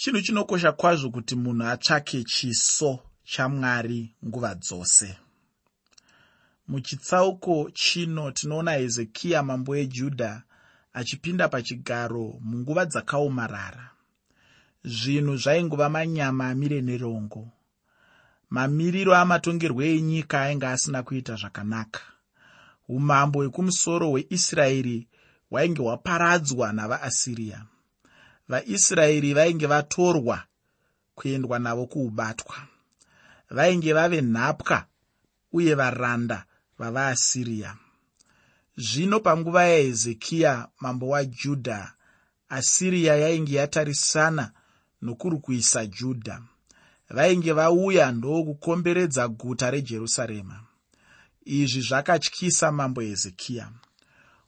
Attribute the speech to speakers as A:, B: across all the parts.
A: chinhu chinokosha kwazvo kuti munhu atsvake chiso chamwari nguva dzose. Muchitsauko chino tinoona hezekiya mambo ejudha achipinda pachigaro munguva dzakaomarara zvinhu zvaingova manyama amire nerongo. Mamiriro amatongerwo enyika ainge asina kuita zvakanaka. Umambo hwekumusoro hweisraeri hwainge hwaparadzwa navaasiriya vaisraeri vainge vatorwa kuendwa navo kuubatwa. Vainge vave nhapwa uye varanda vavaasiriya zvino panguva yahezekiya mambo wajudha asiriya yainge yatarisana nokurwisa judha vainge vauya ndokukomberedza guta rejerusarema. Izvi zvakatyisa mambo hezekiya.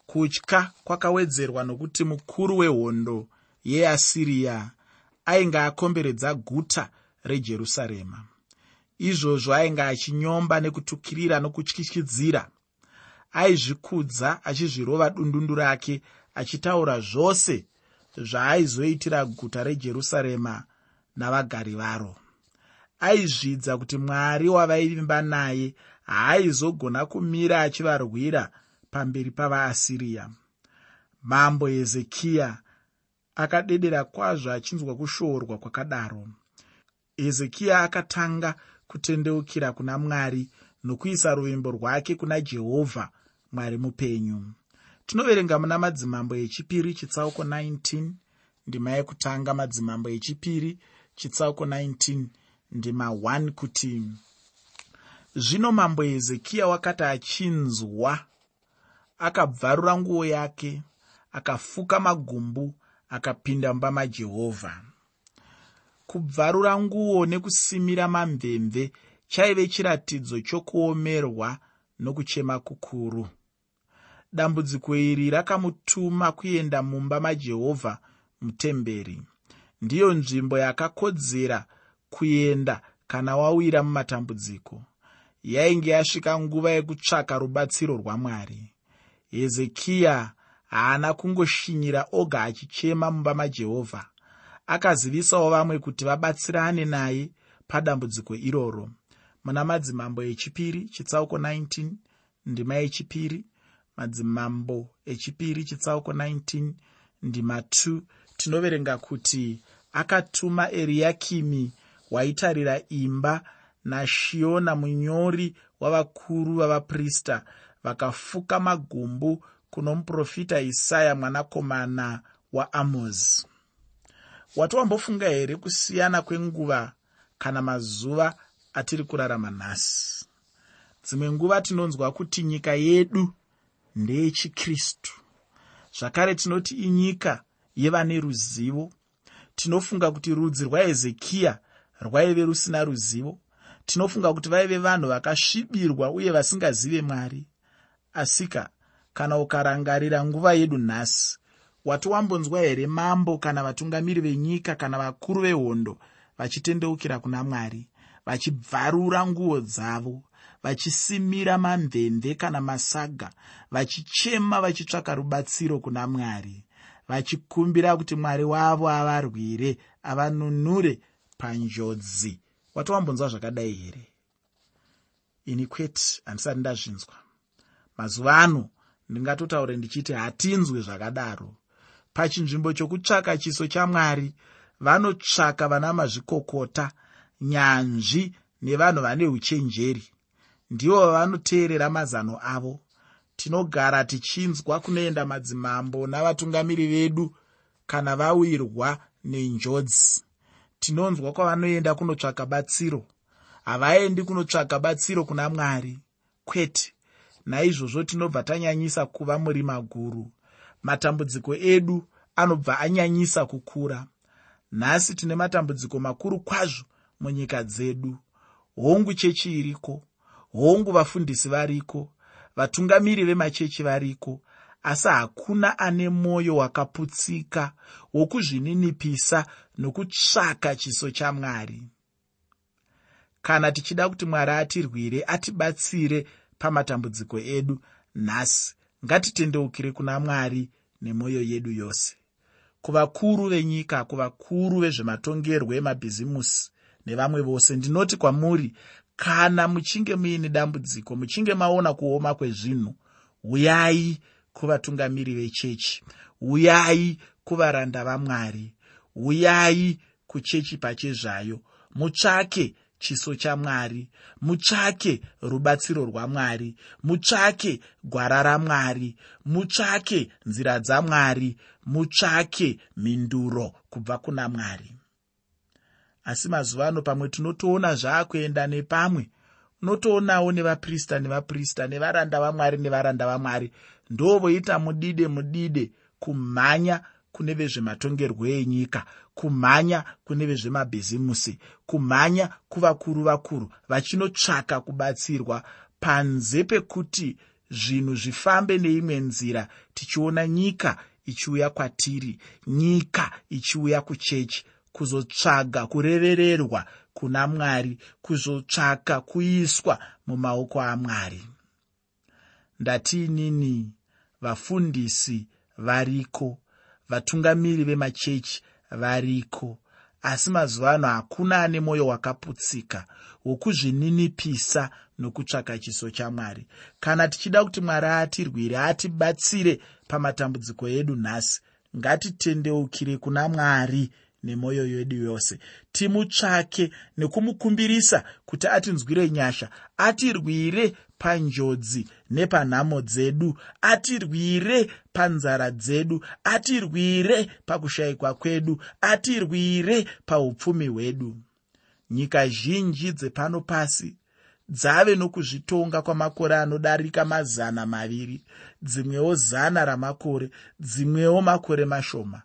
A: Kutya kwakawedzerwa nokuti mukuru wehondo yeasiriya ainge akomberedza guta rejerusarema. Izvozvo ainge achinyomba nekutukirira nokutyityidzira aizvikudza achizvirova dundundu rake achitaura zvose zvaaizoitira guta rejerusarema navagari varo. Aizvidza kuti mwari wavaivimba naye haaizogona kumira achivarwira pamberi pavaasiriya mambo hezekiya akadedera kwazvo achinzwa kushoorwa kwakadaro. Hezekiya akatanga kutendeukira kuna mwari nokuisa ruvimbo rwake kuna jehovha mwari mupenyu. Tinoverenga muna madzimambo echipiri chitsauko 19 ndima yekutanga madzimambo echipiri chitsauko 19 ndima 1 kuti zvino mambo hezekiya wakati achinzwa akabvarura nguo yake akafuka magumbu akapinda mumba majehovha kubvarura nguo nekusimira mamvemve chaive chiratidzo chokuomerwa nokuchema kukuru. Dambudziko iri rakamutuma kuenda mumba majehovha mutemberi. Ndiyo nzvimbo yakakodzera kuenda kana wawira mumatambudziko. Yainge yasvika nguva yekutsvaka rubatsiro rwamwari. Hezekiya haana kungoshinyira oga achichema mumba majehovha akazivisawo vamwe kuti vabatsirane naye padambudziko iroro. Muna madzimambo echipiri chitsauko 19 ndima yechipiri madzimambo echipiri chitsauko 19 ndima 2 tinoverenga kuti akatuma eriyakimi waitarira imba nashiona munyori wavakuru vavaprista vakafuka magumbu kuno muprofita isaya mwanakomana waamozi wati wambofunga here kusiyana kwenguva kana mazuva atiri kurarama nhasi? Dzimwe nguva tinonzwa kuti nyika yedu ndeyechikristu zvakare tinoti inyika yevane ruzivo tinofunga kuti rudzi rwahezekiya rwaive rusina ruzivo. Tinofunga kuti vaive vanhu vakasvibirwa uye vasingazive mwari. Asika kana ukarangarira nguva yedu nhasi. Wati wambonzwa here mambo kana vatungamiri venyika kana vakuru vehondo vachitendeukira kuna mwari vachibvarura nguo dzavo vachisimira mamvemve kana masaga vachichema vachitsvaka rubatsiro kuna mwari vachikumbira kuti mwari wavo avarwire avanunure panjodzi. Wati wambonzwa zvakadai here? Ini kwete handisati ndazvinzwa. Mazuva ano ndingatotaure ndichiti hatinzwi zvakadaro. Pachinzvimbo chokutsvaka chiso chamwari vanotsvaka vana mazvikokota nyanzvi nevanhu vane uchenjeri. Ndivo vavanoteerera mazano avo. Tinogara tichinzwa kunoenda madzimambo navatungamiri vedu kana vawirwa nenjodzi. Tinonzwa kwavanoenda kunotsvaka batsiro. Havaendi kunotsvaka batsiro kuna mwari. Kwete naizvozvo tinobva tanyanyisa kuva murima guru matambudziko edu anobva anyanyisa kukura. Nhasi tine matambudziko makuru kwazvo munyika dzedu. Hongu chechi iriko? Hongu vafundisi variko? Vatungamiri vemachechi variko? Asi hakuna ane mwoyo wakaputsika wokuzvininipisa nokutsvaka chiso chamwari kana tichida kuti mwari atirwire atibatsire pamatambudziko edu nhasi. Ngatitendeukire kuna mwari nemwoyo yedu yose. Kuvakuru venyika kuvakuru vezvematongerwo emabhizimusi nevamwe vose ndinoti kwamuri kana muchinge muine dambudziko muchinge maona kuoma kwezvinhu uyai kuvatungamiri vechechi uyai kuvaranda vamwari uyai kuchechi pachezvayo mutsvake chiso chamwari mutsvake rubatsiro rwamwari mutsvake gwara ramwari mutsvake nzira dzamwari mutsvake mhinduro kubva kuna mwari. Asi mazuva ano pamwe tinotoona zvaakuenda nepamwe unotoonawo nevaprista nevaprista nevaranda vamwari nevaranda vamwari ndo voita mudide mudide kumhanya kune vezvematongerwo enyika kumhanya kune vezvemabhizimusi kumhanya kuvakuru vakuru vachinotsvaka kubatsirwa panze pekuti zvinhu zvifambe neimwe nzira tichiona nyika ichiuya kwatiri nyika ichiuya kuchechi kuzotsvaga kurevererwa kuna mwari kuzotsvaka kuiswa mumaoko amwari. Ndatiinini vafundisi variko vatungamiri vemachechi variko. Asi mazuva ano hakuna ane mwoyo wakaputsika wokuzvininipisa nokutsvaka chiso chamwari. Kana tichida kuti mwari atirwire atibatsire pamatambudziko edu nhasi ngatitendeukire kuna mwari nemwoyo yedu yose. Timutsvake nekumukumbirisa kuti atinzwire nyasha atirwire panjodzi nepanhamo dzedu. Atirwire panzara dzedu atirwire pakushayikwa kwedu atirwire paupfumi hwedu. Nyika zhinji dzepano pasi dzave nokuzvitonga kwamakore anodarika mazana maviri dzimwewo zana ramakore dzimwewo makore mashoma.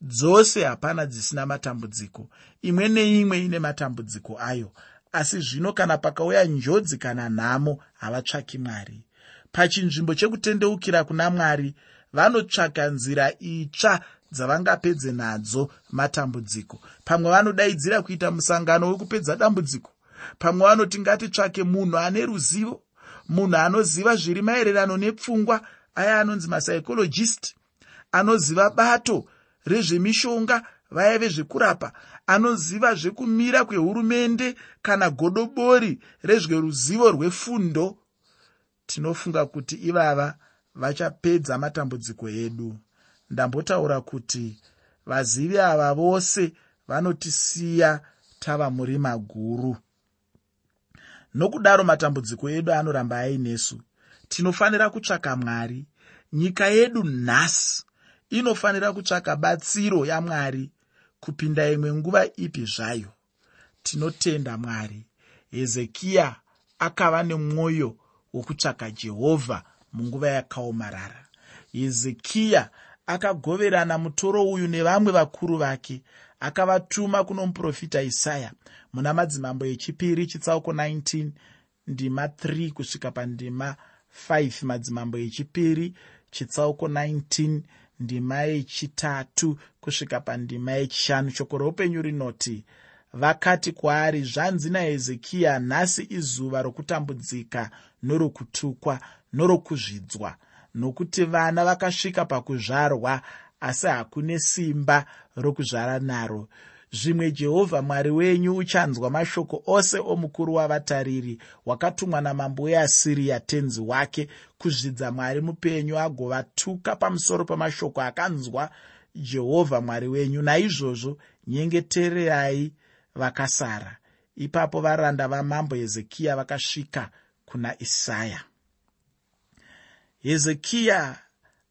A: Dzose hapana dzisina matambudziko imwe neimwe ine matambudziko ayo asi zvino kana pakauya njodzi kana nhamo havatsvaki mwari pachinzvimbo chekutendeukira kuna mwari vanotsvaka nzira itsva dzavangapedze nadzo matambudziko. Pamwe vanodaidzira kuita musangano wekupedza dambudziko. Pamwe vanoti ngatitsvake munhu ane ruzivo munhu anoziva zviri maererano nepfungwa aya anonzi masaikologist anoziva bato rezvemishonga vaya vezvekurapa anoziva zvekumira kwehurumende kana godobori rezveruzivo rwefundo tinofunga kuti ivava vachapedza matambudziko edu. Ndambotaura kuti vazivi ava vose vanotisiya tava murima guru nokudaro matambudziko edu anoramba ainesu tinofanira kutsvaka mwari. Nyika yedu nhasi inofanira kutsvaka batsiro yamwari kupinda imwe nguva ipi zvayo. Tinotenda mwari. Hezekiya akava nemwoyo wokutsvaka jehovha munguva yakaomarara. Hezekiya akagoverana mutoro uyu nevamwe vakuru vake akavatuma kuno muprofita isaya muna madzimambo echipiri chitsauko 19 ndima 3 kusvika pandima 5 madzimambo echipiri chitsauko 19 ndima yechitatu kusvika pandima yechishanu. Shoko roupenyu rinoti vakati kwaari zvanzi nahezekiya nhasi izuva rokutambudzika norokutukwa norokuzvidzwa nokuti vana vakasvika pakuzvarwa asi hakune simba rokuzvara naro zvimwe jehovha mwari wenyu uchanzwa mashoko ose omukuru wavatariri wakatumwa namambo weasiriya tenzi wake kuzvidza mwari mupenyu agovatuka pamusoro pamashoko akanzwa jehovha mwari wenyu. Naizvozvo nyengetererai vakasara. Ipapo varanda vamambo hezekiya vakasvika kuna isaya. Hezekiya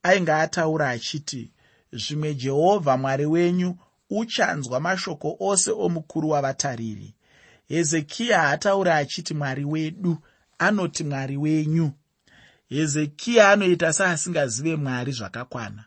A: ainge ataura achiti zvimwe jehovha mwari wenyu uchanzwa mashoko ose omukuru wavatariri. Hezekiya haataura achiti mwari wedu anoti mwari wenyu. Hezekiya anoita seasingazive mwari zvakakwana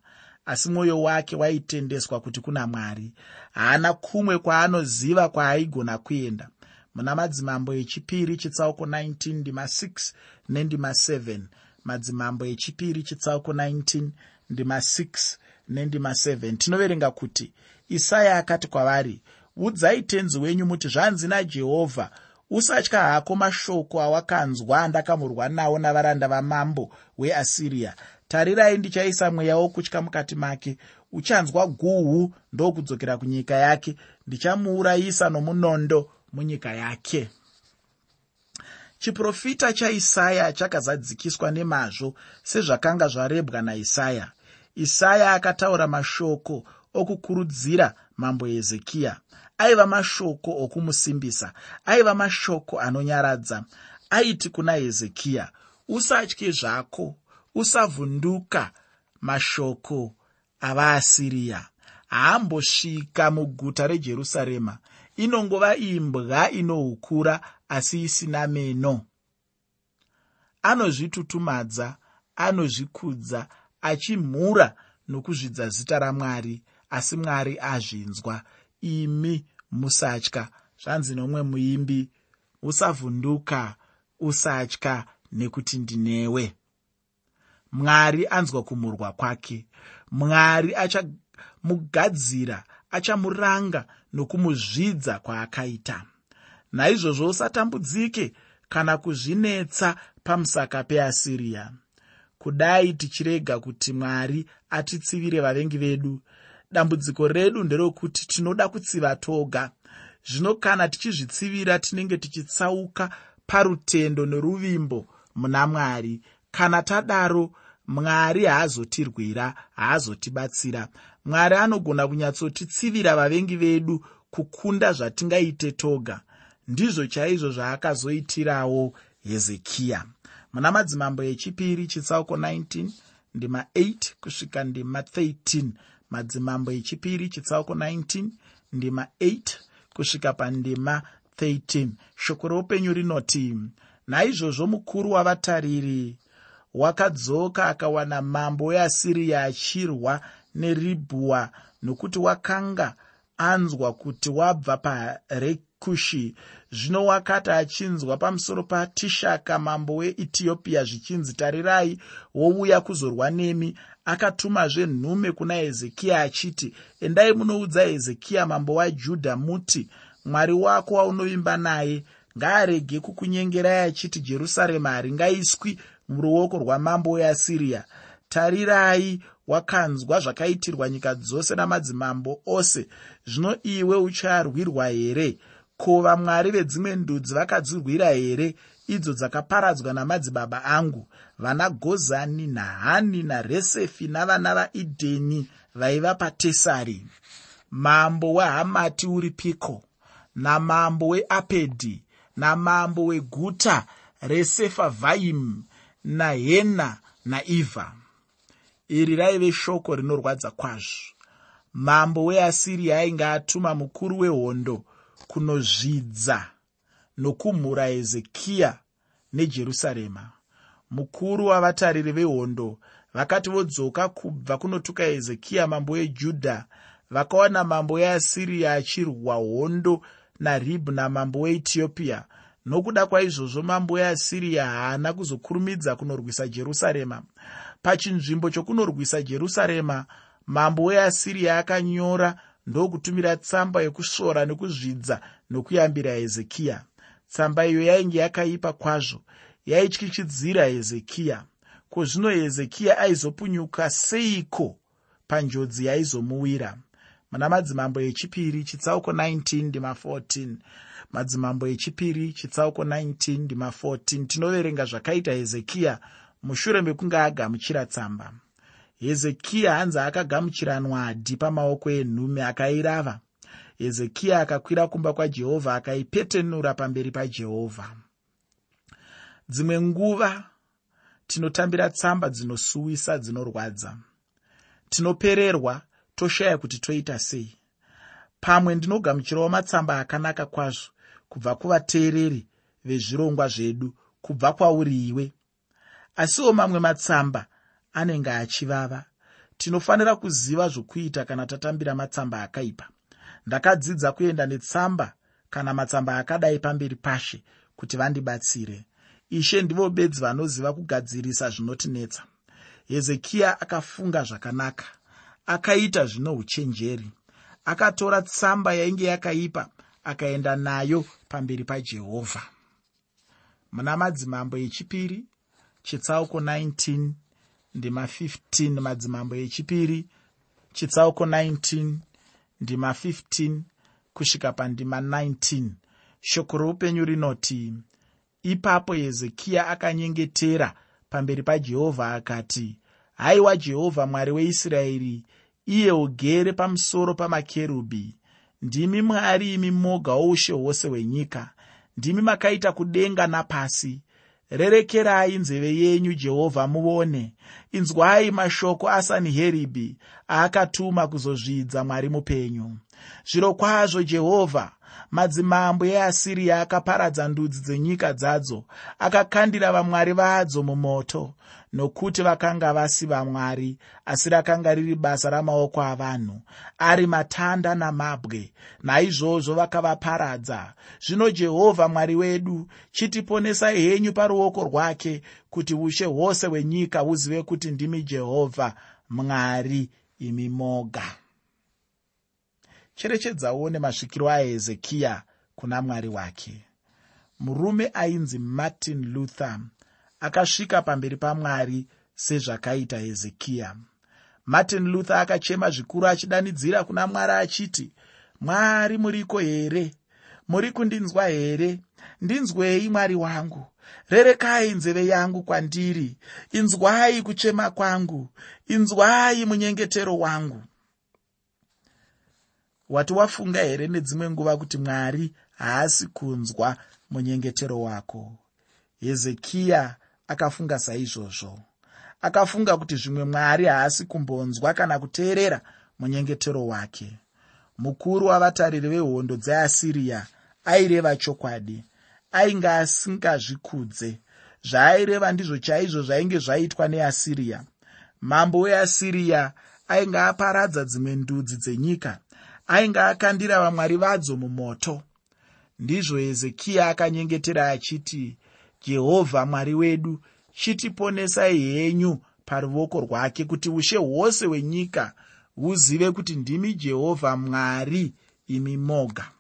A: asi mwoyo wake waitendeswa kuti kuna mwari. Haana kumwe kwaanoziva kwaaigona kuenda. Muna madzimambo echipiri chitsauko 19 ndima 6 nendima 7 madzimambo echipiri chitsauko 19 ndima 6 nendima 7 tinoverenga kuti isaya akati kwavari udzai tenzi wenyu muti zvanzi najehovha usatya hako mashoko awakanzwa andakamurwa nawo navaranda vamambo weasiriya tarirai ndichaisa mweya wokutya mukati make. Uchanzwa guhu ndokudzokera kunyika yake. Ndichamuurayisa nomunondo munyika yake. Chiprofita chaisaya chakazadzikiswa nemazvo sezvakanga zvarebwa naisaya. Isaya akataura mashoko okukurudzira mambo hezekiya aiva mashoko okumusimbisa aiva mashoko anonyaradza. Aiti kuna hezekiya usatye zvako usavhunduka mashoko avaasiriya haambosvika muguta rejerusarema. Inongova imbwa inohukura asi isina meno. Anozvitutumadza anozvikudza achimhura nokuzvidza zita ramwari asi mwari azvinzwa. Imi musatya. Zvanzi nomwe muimbi usavhunduka usatya nekuti ndinewe. Mwari anzwa kumhurwa kwake. Mwari achamugadzira achamuranga nokumuzvidza kwaakaita. Naizvozvo usatambudzike kana kuzvinetsa pamusaka peasiriya kudai tichirega kuti mwari atitsivire vavengi vedu dambudziko redu nderokuti tinoda kutsiva toga. Zvino kana tichizvitsivira tinenge tichitsauka parutendo neruvimbo muna mwari. Kana tadaro mwari haazotirwira haazotibatsira. Mwari anogona kunyatsotitsivira vavengi vedu kukunda zvatingaite toga. Ndizvo chaizvo zvaakazoitirawo hezekiya. Muna madzimambo echipiri chitsauko 19 ndima 8 kusvika ndima 13 madzimambo echipiri chitsauko 19 ndima 8 kusvika pandima 13 shoko roupenyu rinoti naizvozvo mukuru wavatariri wakadzoka akawana mambo weasiriya achirwa neribhua nokuti wakanga anzwa kuti wabva parekushi zvino wakati achinzwa pamusoro patishaka mambo weethiopia zvichinzi tarirai wouya kuzorwa nemi. Akatumazve nhume kuna hezekiya achiti endai munoudza hezekiya mambo wajudha muti mwari wako waunovimba naye ngaarege kukunyengerai achiti jerusarema haringaiswi muruoko rwamambo weasiriya tarirai wakanzwa zvakaitirwa nyika dzose namadzimambo ose. Zvino iwe ucharwirwa here ko vamwari vedzimwe ndudzi vakadzirwira here? Idzo dzakaparadzwa namadzibaba angu. Vana gozani nahani naresefi navana vaidheni vaiva patesari. Mambo wehamati uripiko namambo weapedhi namambo weguta resefavhaimu nahena naivha iri raive shoko rinorwadza kwazvo. Mambo weasiriya ainge atuma mukuru wehondo kunozvidza nokumhura hezekiya nejerusarema. Mukuru wavatariri vehondo vakati vodzoka kubva kunotuka hezekiya mambo wejudha vakaona mambo weasiriya achirwa hondo naribhna mambo weethiopia. Nokuda kwaizvozvo mambo weasiriya haana kuzokurumidza kunorwisa jerusarema. Pachinzvimbo chokunorwisa jerusarema mambo weasiriya akanyora ndokutumira tsamba yekusvora nekuzvidza nokuyambira hezekiya. Tsamba iyo yainge yakaipa kwazvo yaityichidzira hezekiya. Ko zvino hezekiya aizopunyuka seiko panjodzi yaizomuwira? Muna madzimambo echipiri chitsauko 19 ndima 14 madzimambo echipiri chitsauko 19 ndima 14 tinoverenga zvakaita hezekiya mushure mekunge agamuchira tsamba hezekiya hanzi akagamuchira nwadi pamaoko enhume akairava. Hezekiya akakwira kumba kwajehovha akaipetenura pamberi pajehovha dzimwe nguva tinotambira tsamba dzinosuwisa dzinorwadza. Tinopererwa toshaya kuti toita sei. Pamwe ndinogamuchirawo matsamba akanaka kwazvo kubva kuvateereri vezvirongwa zvedu kubva kwauri iwe asiwo mamwe matsamba anenge achivava. Tinofanira kuziva zvokuita kana tatambira matsamba akaipa. Ndakadzidza kuenda netsamba kana matsamba akadai pamberi pashe kuti vandibatsire. Ishe ndivo bedzi vanoziva kugadzirisa zvinotinetsa. Hezekiya akafunga zvakanaka. Akaita zvino uchenjeri. Akatora tsamba yainge yakaipa akaenda nayo pamberi pajehovha muna madzimambo echipiri chitsauko 19 ndima 15 madzimambo echipiri chitsauko 19 ndima 15 kusvika pandima 19 shoko roupenyu rinoti ipapo hezekiya akanyengetera pamberi pajehovha akati haiwa jehovha mwari weisraeri iye ugere pamusoro pamakerubhi ndimi mwari imi moga woushe hwose hwenyika. Ndimi makaita kudenga napasi rerekerai nzeve yenyu jehovha muone. Inzwai mashoko asaniheribhi aakatuma kuzozvidza mwari mupenyu. Zviro kwazvo jehovha madzimambo easiriya akaparadza ndudzi dzenyika dzadzo akakandira vamwari vadzo mumoto nokuti vakanga vasi vamwari asi rakanga riri basa ramaoko avanhu ari matanda namabwe. Naizvozvo vakavaparadza. Zvino jehovha mwari wedu chitiponesai henyu paruoko rwake kuti ushe hwose hwenyika huzive kuti ndimi jehovha mwari imi moga cherechedzawo nemasvikiro ahezekiya kuna mwari wake. Murume ainzi martin luther akasvika pamberi pamwari sezvakaita hezekiya. Martin luther akachema zvikuru achidanidzira kuna mwari achiti mwari muriko here? Muri kundinzwa here? Ndinzwei mwari wangu. Rerekai nzeve yangu kwandiri. Inzwai kuchema kwangu. Inzwai munyengetero wangu wati wafunga here nedzimwe nguva kuti mwari haasi kunzwa munyengetero wako? Hezekiya akafunga saizvozvo. Akafunga kuti zvimwe mwari haasi kumbonzwa kana kuteerera munyengetero wake. Mukuru wavatariri vehondo dzeasiriya aireva chokwadi ainge asingazvikudze. Zvaaireva ndizvo chaizvo zvainge zvaitwa neasiriya mambo weasiriya ainge aparadza dzimwe ndudzi dzenyika ainge akandira vamwari vadzo mumoto. Ndizvo hezekiya akanyengetera achiti jehovha mwari wedu chitiponesai henyu paruoko rwake kuti ushe hwose hwenyika huzive kuti ndimi jehovha mwari imi moga.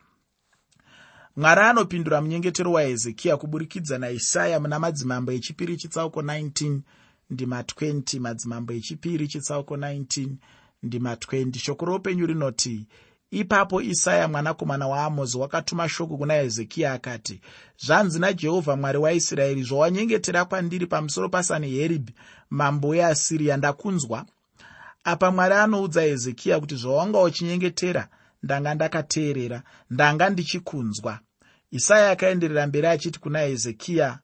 A: Mwari anopindura munyengetero wahezekiya kuburikidza naisaya muna madzimambo echipiri chitsauko 19 ndima 20 madzimambo echipiri chitsauko 19 ndima 20 shoko roupenyu rinoti ipapo isaya mwanakomana waamozi wakatuma shoko kuna hezekiya akati zvanzi najehovha mwari waisraeri zvawanyengetera kwandiri pamusoro pasaniheribhi mambo weasiriya ndakunzwa. Apa mwari anoudza hezekiya kuti zvawanga uchinyengetera ndanga ndakateerera ndanga ndichikunzwa. Isaya akaenderera mberi achiti kuna hezekiya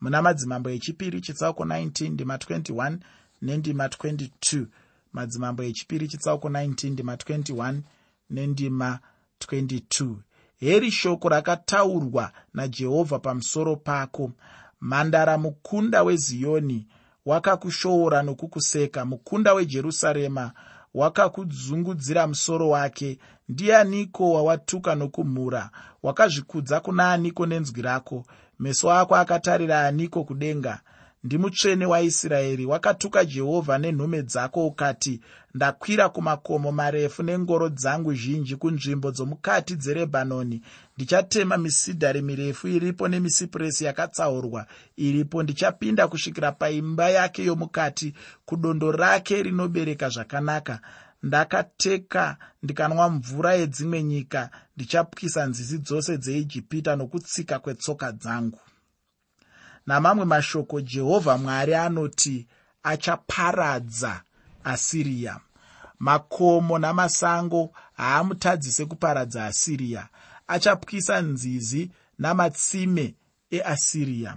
A: muna madzimambo echipiri chitsauko 19 ndima 21 nendima 22 madzimambo echipiri chitsauko 19 ndima 21 nendima 22 heri shoko rakataurwa najehovha pamusoro pako. Mhandara mukunda weziyoni wakakushoora nokukuseka. Mukunda wejerusarema wakakudzungudzira musoro wake. Ndianiko wawatuka nokumhura? Wakazvikudza kuna aniko nenzwi rako? Meso ako akatarira aniko kudenga ndimutsvene waisraeri wakatuka jehovha nenhume dzako ukati ndakwira kumakomo marefu nengoro dzangu zhinji kunzvimbo dzomukati dzerebhanoni. Ndichatema misidhari mirefu iripo nemisipuresi yakatsaurwa iripo. Ndichapinda kusvikira paimba yake yomukati kudondo rake rinobereka zvakanaka. Ndakateka ndikanwa mvura yedzimwe nyika. Ndichapwisa nzizi dzose dzeijipita nokutsika kwetsoka dzangu namamwe mashoko jehovha mwari anoti achaparadza asiriya. Makomo namasango haamutadzise kuparadza asiriya. Achapwisa nzizi namatsime easiriya.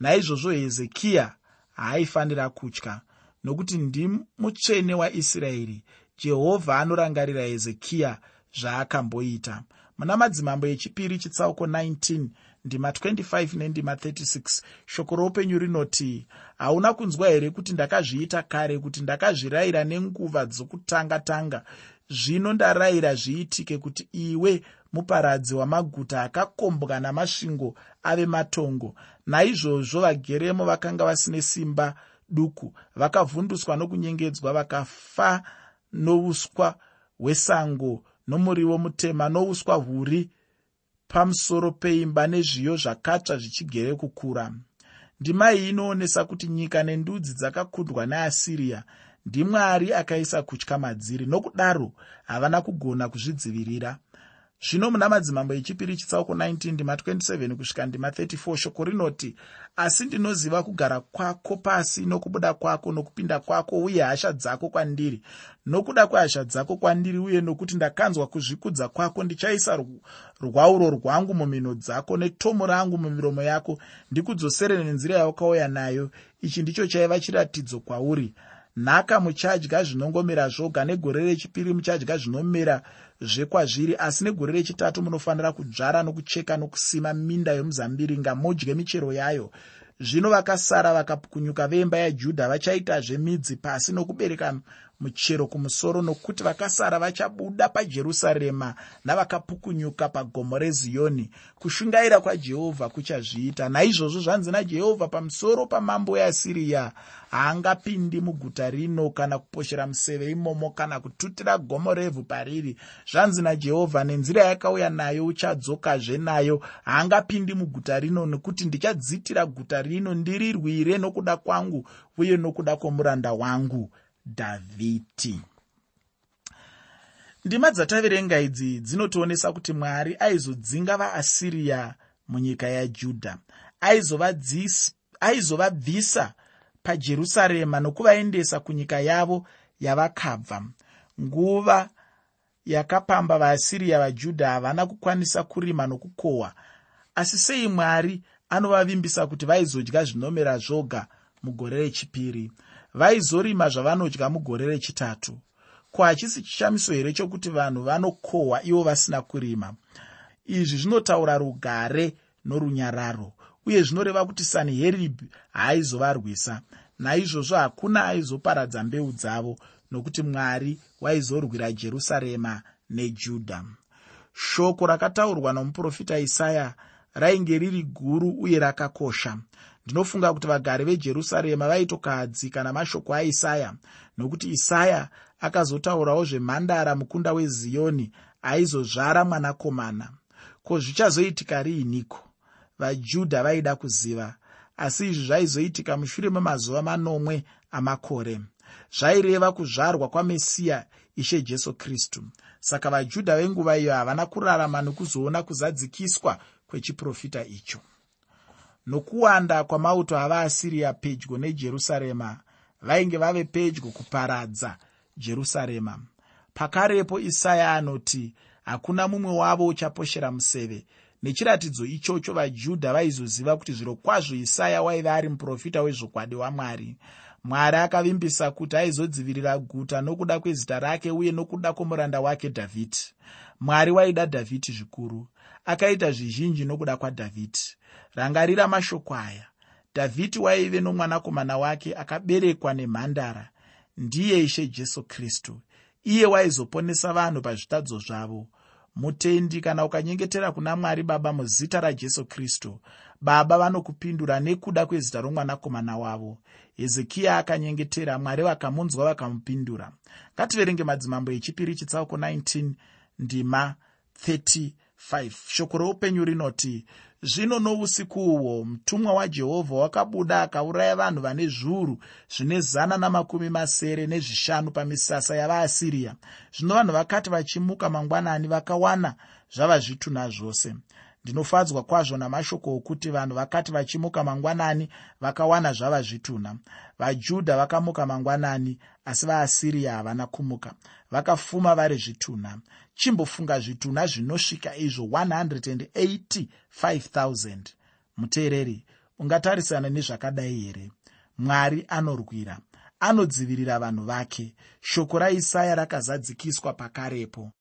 A: Naizvozvo hezekiya haaifanira kutya nokuti ndimutsvene waisraeri jehovha anorangarira hezekiya zvaakamboita muna madzimambo echipiri chitsauko 19 ndima 25 nendima 36 shoko roupenyu rinoti hauna kunzwa here kuti ndakazviita kare kuti ndakazvirayira nenguva dzokutanga-tanga? Zvino ndarayira zviitike kuti iwe muparadzi wamaguta akakombwa namasvingo ave matongo. Naizvozvo vageremo vakanga vasine simba duku vakavhunduswa nokunyengedzwa vakafa nouswa hwesango nomuriwo mutema nouswa huri pamusoro peimba nezviyo zvakatsva zvichigere kukura. Ndima iyi inoonesa kuti nyika nendudzi dzakakundwa neasiriya ndimwari akaisa kutya madziri nokudaro havana kugona kuzvidzivirira zvino muna madzimambo echipiri chitsauko 19 ndima 27 kusvika ndima 34 shoko rinoti asi ndinoziva kugara kwako pasi nokubuda kwako nokupinda kwako uye hasha dzako kwandiri. Nokuda kwehasha dzako kwandiri uye nokuti ndakanzwa kuzvikudza kwako ndichaisa rwauro rwangu mumhino dzako netomo rangu mumiromo yako ndikudzosere nenzira yawakauya nayo. Ichi ndicho chaiva chiratidzo kwauri nhaka muchadya zvinongomera zvoga negore rechipiri muchadya zvinomera zvekwazviri asi negore rechitatu munofanira kudzvara nokucheka nokusima minda yomuzambiringa modye michero yayo. Zvino vakasara vakapukunyuka vemba yajudha vachaitazve midzi pasi nokubereka muchero kumusoro nokuti vakasara vachabuda pajerusarema navakapukunyuka pagomo reziyoni kushungaira kwajehovha kuchazviita. Naizvozvo zvanzi najehovha pamusoro pamambo weasiriya haangapindi muguta rino kana kuposhera museve imomo kana kututira gomo revhu pariri. Zvanzi najehovha nenzira yakauya nayo uchadzokazve nayo haangapindi muguta rino nekuti ndichadzitira guta rino ndirirwire nokuda kwangu uye nokuda kwomuranda wangu dhavhidhi ndima dzataverenga idzi dzinotionesa kuti mwari aizodzinga vaasiriya munyika yajudha aizovabvisa pajerusarema nokuvaendesa kunyika yavo yavakabva. Nguva yakapamba vaasiriya vajudha havana kukwanisa kurima nokukohwa asi sei mwari anovavimbisa kuti vaizodya zvinomera zvoga mugore rechipiri vaizorima zvavanodya mugore rechitatu. Ko hachisi chishamiso here chokuti vanhu vanokohwa ivo vasina kurima? Izvi zvinotaura rugare norunyararo uye zvinoreva kuti sanheribhi haaizovarwisa naizvozvo hakuna aizoparadza mbeu dzavo nokuti mwari waizorwira jerusarema nejudha shoko rakataurwa nomuprofita isaya rainge riri guru uye rakakosha ndinofunga kuti vagari vejerusarema vaitokahadzika namashoko aisaya nokuti isaya akazotaurawo zvemhandara mukunda weziyoni aizozvara mwanakomana. Ko zvichazoitika riiniko vajudha vaida kuziva asi izvi zvaizoitika mushure memazuva manomwe amakore. Zvaireva kuzvarwa kwamesiya ishe jesu kristu. Saka vajudha venguva iyo havana kurarama nekuzoona kuzadzikiswa kwechiprofita icho nokuwanda kwamauto avaasiriya pedyo nejerusarema vainge vave pedyo kuparadza jerusarema. Pakarepo isaya anoti hakuna mumwe wavo uchaposhera museve. Nechiratidzo ichocho vajudha vaizoziva kuti zviro kwazvo isaya waiva ari muprofita wezvokwadi wamwari. Mwari akavimbisa kuti aizodzivirira guta nokuda kwezita rake uye nokuda kwomuranda wake dhavhidhi. Mwari waida dhavhidhi zvikuru akaita zvizhinji nokuda kwadhavhidhi rangarira mashoko aya dhavhidhi waive nomwanakomana wake akaberekwa nemhandara. Ndiye ishe jesu kristu. Iye waizoponesa vanhu pazvitadzo zvavo. Mutendi kana ukanyengetera kuna mwari baba muzita rajesu kristu baba vanokupindura nekuda kwezita romwanakomana wavo. Hezekiya akanyengetera mwari vakamunzwa vakamupindura. Ngativerenge madzimambo echipiri chitsauko 19 ndima 35 shoko roupenyu rinoti zvino nousiku uhwo mutumwa wajehovha wakabuda akauraya vanhu vane zviuru zvine zana namakumi masere nezvishanu pamisasa yavaasiriya zvino vanhu vakati vachimuka mangwanani vakawana zvava zvitunha zvose ndinofadzwa kwazvo namashoko okuti vanhu vakati vachimuka mangwanani vakawana zvava zvitunha. Vajudha vakamuka mangwanani asi vaasiriya havana kumuka. Vakafuma vari zvitunha. Chimbofunga zvitunha zvinosvika izvo 185000 muteereri ungatarisana nezvakadai here? Mwari anorwira. Anodzivirira vanhu vake. Shoko raisaya rakazadzikiswa pakarepo